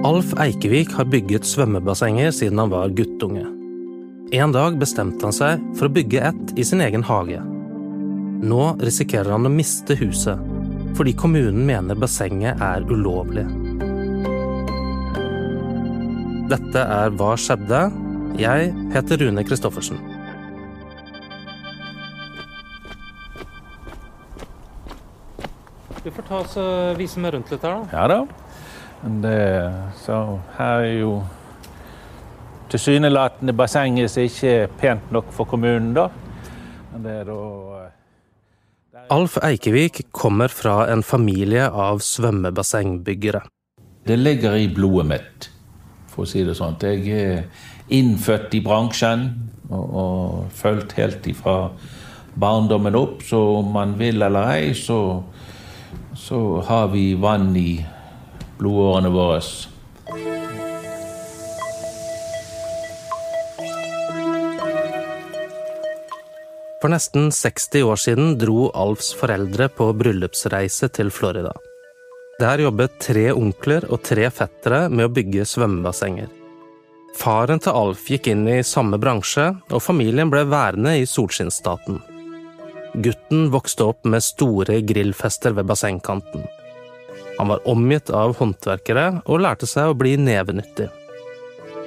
Alf Eikevik har bygget svømmebassenger siden han var guttunge. En dag bestemte han seg for å bygge ett i sin egen hage. Nå risikerer han å miste huset, fordi kommunen mener bassenget er ulovlig. Dette er Hva skjedde? Jeg heter Rune Christoffersen. Du får ta oss og vise meg rundt litt her, da. Ja da. Men det, så her er jo tilsynelatende bassenget som ikke er pent nok for kommunen, da. Men det er da Alf Eikevik kommer fra en familie av svømmebassengbyggere. Det ligger i blodet mitt, for å si det sånn. Jeg er innfødt i bransjen og, og fulgt helt ifra barndommen opp. Så om man vil eller ei, så, så har vi vann i blodårene våre. For nesten 60 år siden dro Alfs foreldre på bryllupsreise til Florida. Der jobbet tre onkler og tre fettere med å bygge svømmebassenger. Faren til Alf gikk inn i samme bransje, og familien ble værende i solskinnsstaten. Gutten vokste opp med store grillfester ved bassengkanten. Han var omgitt av håndverkere og lærte seg å bli nevenyttig.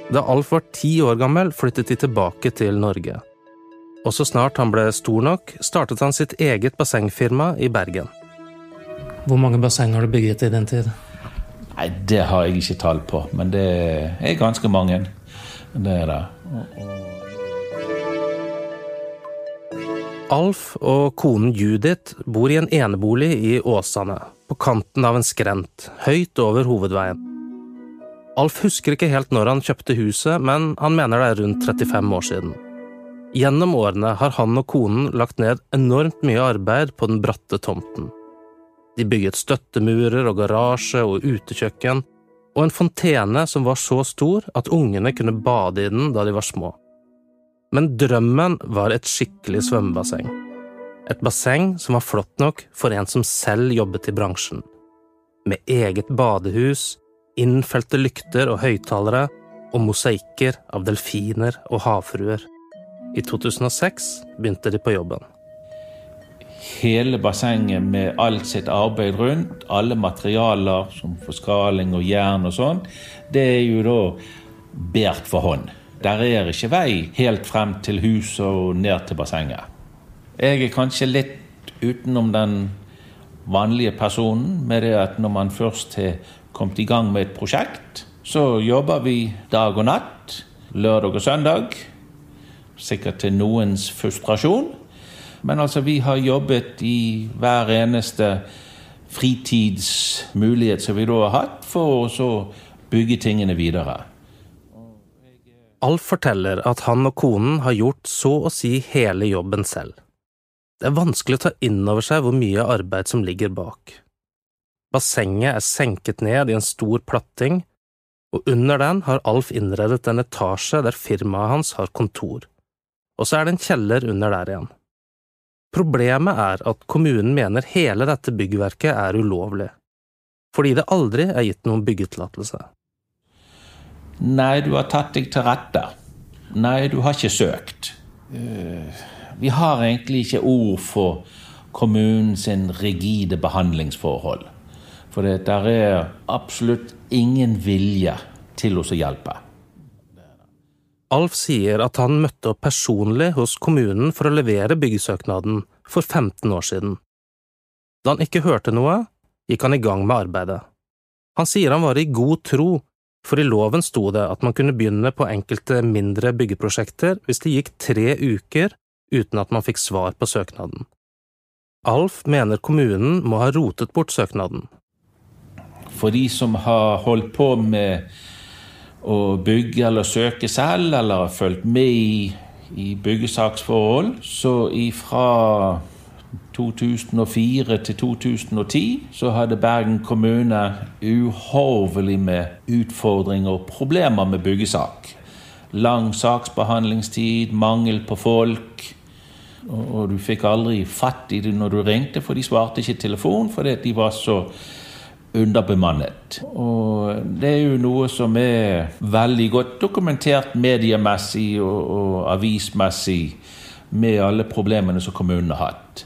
Da Alf var ti år gammel, flyttet de tilbake til Norge. Og så snart han ble stor nok, startet han sitt eget bassengfirma i Bergen. Hvor mange basseng har du bygget i den tid? Nei, Det har jeg ikke tall på, men det er ganske mange. Det er det. Alf og konen Judith bor i en enebolig i Åsane, på kanten av en skrent, høyt over hovedveien. Alf husker ikke helt når han kjøpte huset, men han mener det er rundt 35 år siden. Gjennom årene har han og konen lagt ned enormt mye arbeid på den bratte tomten. De bygget støttemurer og garasje og utekjøkken, og en fontene som var så stor at ungene kunne bade i den da de var små. Men drømmen var et skikkelig svømmebasseng. Et basseng som var flott nok for en som selv jobbet i bransjen. Med eget badehus, innfelte lykter og høyttalere, og mosaikker av delfiner og havfruer. I 2006 begynte de på jobben. Hele bassenget med alt sitt arbeid rundt, alle materialer som forskaling og jern og sånn, det er jo da båret for hånd. Der er ikke vei helt frem til huset og ned til bassenget. Jeg er kanskje litt utenom den vanlige personen med det at når man først har kommet i gang med et prosjekt, så jobber vi dag og natt, lørdag og søndag sikkert til noens frustrasjon. Men altså, vi har jobbet i hver eneste fritidsmulighet som vi da har hatt, for å bygge tingene videre. Alf forteller at han og konen har gjort så å si hele jobben selv. Det er vanskelig å ta inn over seg hvor mye arbeid som ligger bak. Bassenget er senket ned i en stor platting, og under den har Alf innredet en etasje der firmaet hans har kontor og så er det en kjeller under der igjen. Problemet er at kommunen mener hele dette byggverket er ulovlig, fordi det aldri er gitt noen byggetillatelse. Nei, du har tatt deg til rette. Nei, du har ikke søkt. Eh, vi har egentlig ikke ord for kommunens rigide behandlingsforhold. For det der er absolutt ingen vilje til å hjelpe. Alf sier at han møtte opp personlig hos kommunen for å levere byggesøknaden for 15 år siden. Da han ikke hørte noe, gikk han i gang med arbeidet. Han sier han var i god tro, for i loven sto det at man kunne begynne på enkelte mindre byggeprosjekter hvis det gikk tre uker uten at man fikk svar på søknaden. Alf mener kommunen må ha rotet bort søknaden. For de som har holdt på med å bygge eller søke selv, eller har fulgt med i, i byggesaksforhold. Så fra 2004 til 2010 så hadde Bergen kommune uhorvelig med utfordringer og problemer med byggesak. Lang saksbehandlingstid, mangel på folk. Og, du fikk aldri fatt i det når du ringte, for de svarte ikke telefon fordi de var så underbemannet. Og det er jo noe som er veldig godt dokumentert mediemessig og, og avismessig med alle problemene som kommunen har hatt.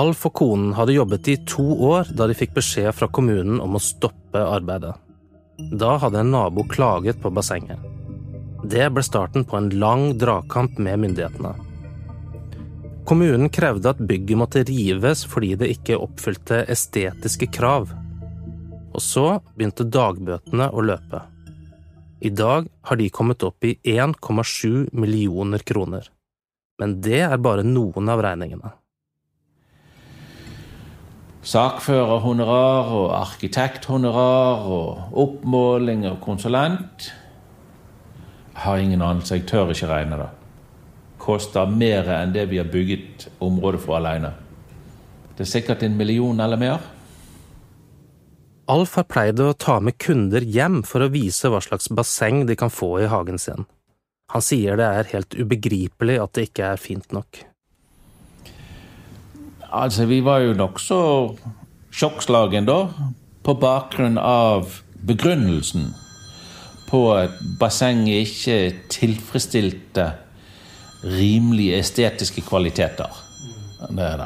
Alf og konen hadde jobbet i to år da de fikk beskjed fra kommunen om å stoppe arbeidet. Da hadde en nabo klaget på bassenget. Det ble starten på en lang dragkamp med myndighetene. Kommunen krevde at bygget måtte rives fordi det ikke oppfylte estetiske krav. Og så begynte dagbøtene å løpe. I dag har de kommet opp i 1,7 millioner kroner. Men det er bare noen av regningene. Sakførerhonorar og arkitekthonorar og oppmåling og konsulent. Jeg har ingen anelse, jeg tør ikke regne det. Koster mer enn det vi har bygget området for alene. Det er sikkert en million eller mer. Alf har pleid å ta med kunder hjem for å vise hva slags basseng de kan få i hagen sin. Han sier det er helt ubegripelig at det ikke er fint nok. Altså, vi var jo nokså sjokkslagen da, på bakgrunn av begrunnelsen på at bassenget ikke tilfredsstilte rimelige estetiske kvaliteter. Er.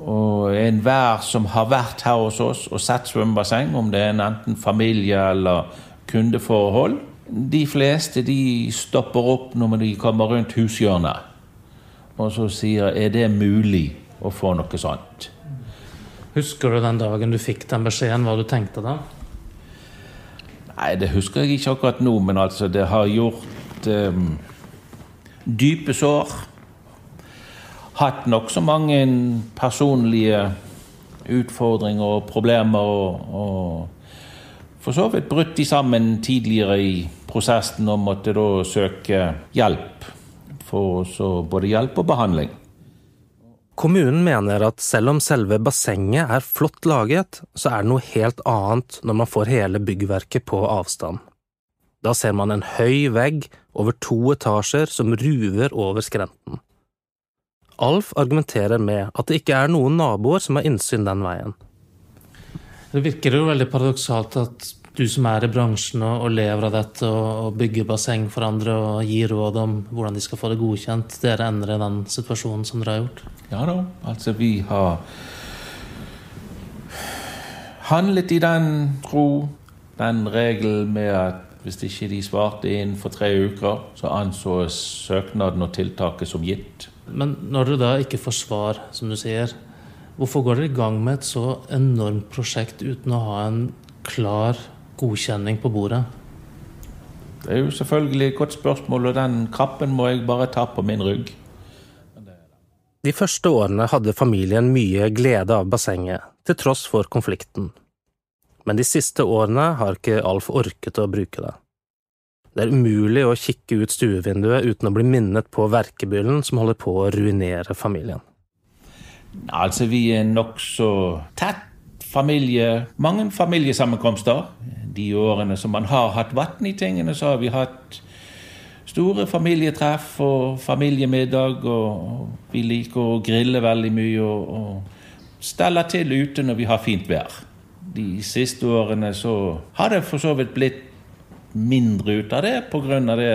Og enhver som har vært her hos oss og sett svømmebasseng, om det er en enten familie- eller kundeforhold, de fleste de stopper opp når de kommer rundt hushjørnet og så sier er det mulig å få noe sånt. Husker du den dagen du fikk den beskjeden, hva du tenkte da? Nei, det husker jeg ikke akkurat nå, men altså, det har gjort um, dype sår. Hatt nokså mange personlige utfordringer og problemer. Og, og for så vidt brutt sammen tidligere i prosessen og måtte da søke hjelp. For både hjelp og behandling. Kommunen mener at selv om selve bassenget er flott laget, så er det noe helt annet når man får hele byggverket på avstand. Da ser man en høy vegg over to etasjer som ruver over skrenten. Alf argumenterer med at det ikke er noen naboer som har innsyn den veien. Det virker jo veldig paradoksalt at du som er i bransjen og, lever av dette og, bygger basseng for andre og gir råd om hvordan de skal få det godkjent, dere ender i den situasjonen som dere har gjort? Ja da, altså vi har handlet i den tro, den regelen med at hvis ikke de svarte innenfor tre uker, så ansås søknaden og tiltaket som gitt. Men når dere da ikke får svar, som du sier, hvorfor går dere i gang med et så enormt prosjekt uten å ha en klar godkjenning på bordet? Det er jo selvfølgelig et godt spørsmål, og den kappen må jeg bare ta på min rygg. De første årene hadde familien mye glede av bassenget, til tross for konflikten. Men de siste årene har ikke Alf orket å bruke det. Det er umulig å kikke ut stuevinduet uten å bli minnet på verkebyllen som holder på å ruinere familien. Altså, vi er nokså tett familie, mange familiesammenkomster. De årene som man har hatt vann i tingene, så har vi hatt store familietreff og familiemiddag. Og vi liker å grille veldig mye og, og stelle til ute når vi har fint vær. De siste årene så har det for så vidt blitt mindre ut av det pga. det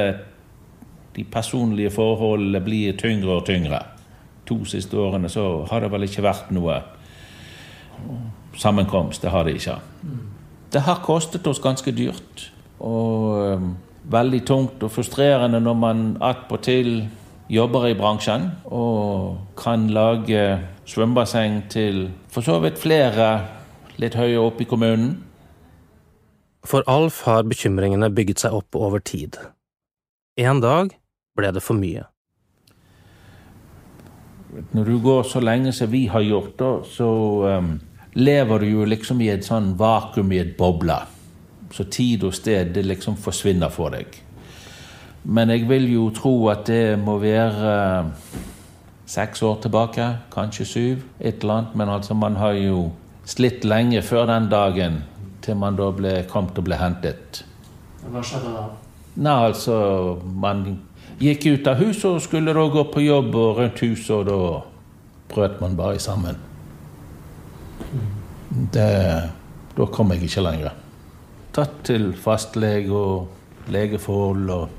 de personlige forholdene blir tyngre og tyngre. To siste årene så har det vel ikke vært noe sammenkomst. Det har det ikke. Det har kostet oss ganske dyrt. Og um, veldig tungt og frustrerende når man attpåtil jobber i bransjen og kan lage svømmebasseng til for så vidt flere litt høyere opp i kommunen. For Alf har bekymringene bygget seg opp over tid. En dag ble det for mye. Når du går så lenge som vi har gjort, da, så um, lever du jo liksom i et sånn vakuum i et boble. Så tid og sted det liksom forsvinner for deg. Men jeg vil jo tro at det må være uh, seks år tilbake, kanskje syv. Et eller annet. Men altså, man har jo slitt lenge før den dagen til man da ble, kom til å bli hentet. Hva skjedde da? Nei, altså Man gikk ut av huset og skulle da gå på jobb og rundt huset, og da brøt man bare sammen. det, da kom jeg ikke lenger. Tatt til fastlege og legeforhold og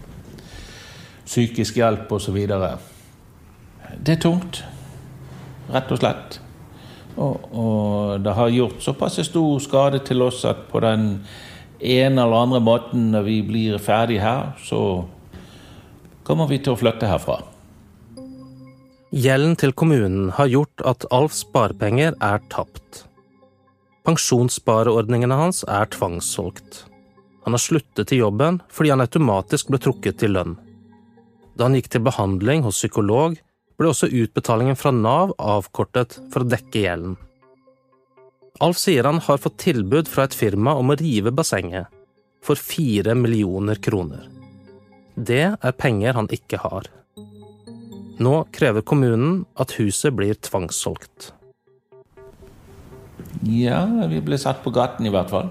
psykisk hjelp osv. Det er tungt, rett og slett. Og, og, det har gjort såpass stor skade til oss at på den ene eller andre måten når vi blir ferdig her, så kommer vi til å flytte herfra. Gjelden til kommunen har gjort at Alfs sparepenger er tapt. Pensjonsspareordningene hans er tvangssolgt. Han har sluttet i jobben fordi han automatisk ble trukket til lønn. Da han gikk til behandling hos psykolog, ble også utbetalingen fra Nav avkortet for å dekke gjelden. Alf sier han har fått tilbud fra et firma om å rive bassenget for fire millioner kroner. Det er penger han ikke har. Nå krever kommunen at huset blir tvangssolgt. Ja, vi ble satt på gaten i hvert fall.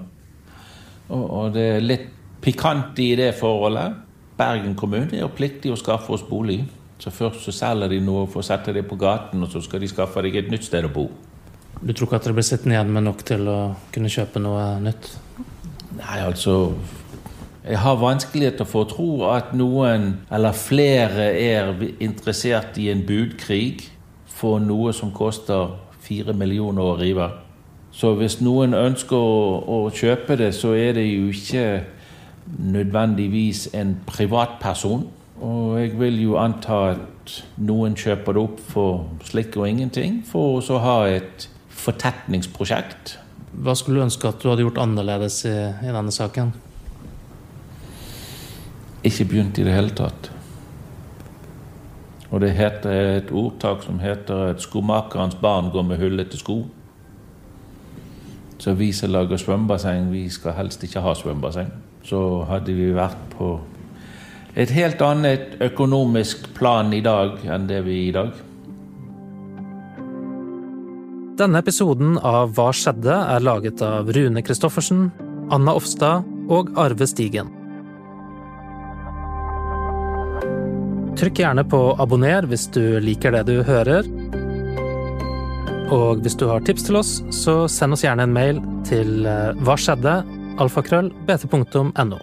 Og, og det er litt pikant i det forholdet. Bergen kommune er jo pliktig å skaffe oss bolig. Så først så selger de noe for å sette det på gaten, og så skal de skaffe deg et nytt sted å bo. Du tror ikke at dere blir sittende igjen med nok til å kunne kjøpe noe nytt? Nei, altså Jeg har vanskeligheter for å tro at noen, eller flere, er interessert i en budkrig for noe som koster fire millioner å rive. Så hvis noen ønsker å, å kjøpe det, så er det jo ikke nødvendigvis en privatperson. Og jeg vil jo anta at noen kjøper det opp for slikk og ingenting, for å ha et fortetningsprosjekt. Hva skulle du ønske at du hadde gjort annerledes i, i denne saken? Ikke begynt i det hele tatt. Og det heter et ordtak som heter at 'skomakerens barn går med hullete sko'. Så vi som lager svømmebasseng, vi skal helst ikke ha svømmebasseng. Så hadde vi vært på et helt annet økonomisk plan i dag enn det vi er i dag. Denne episoden av Hva skjedde? er laget av Rune Christoffersen, Anna Offstad og Arve Stigen. Trykk gjerne på abonner hvis du liker det du hører. Og hvis du har tips til oss, så send oss gjerne en mail til eh, hva skjedde, alfakrøll, bt.no.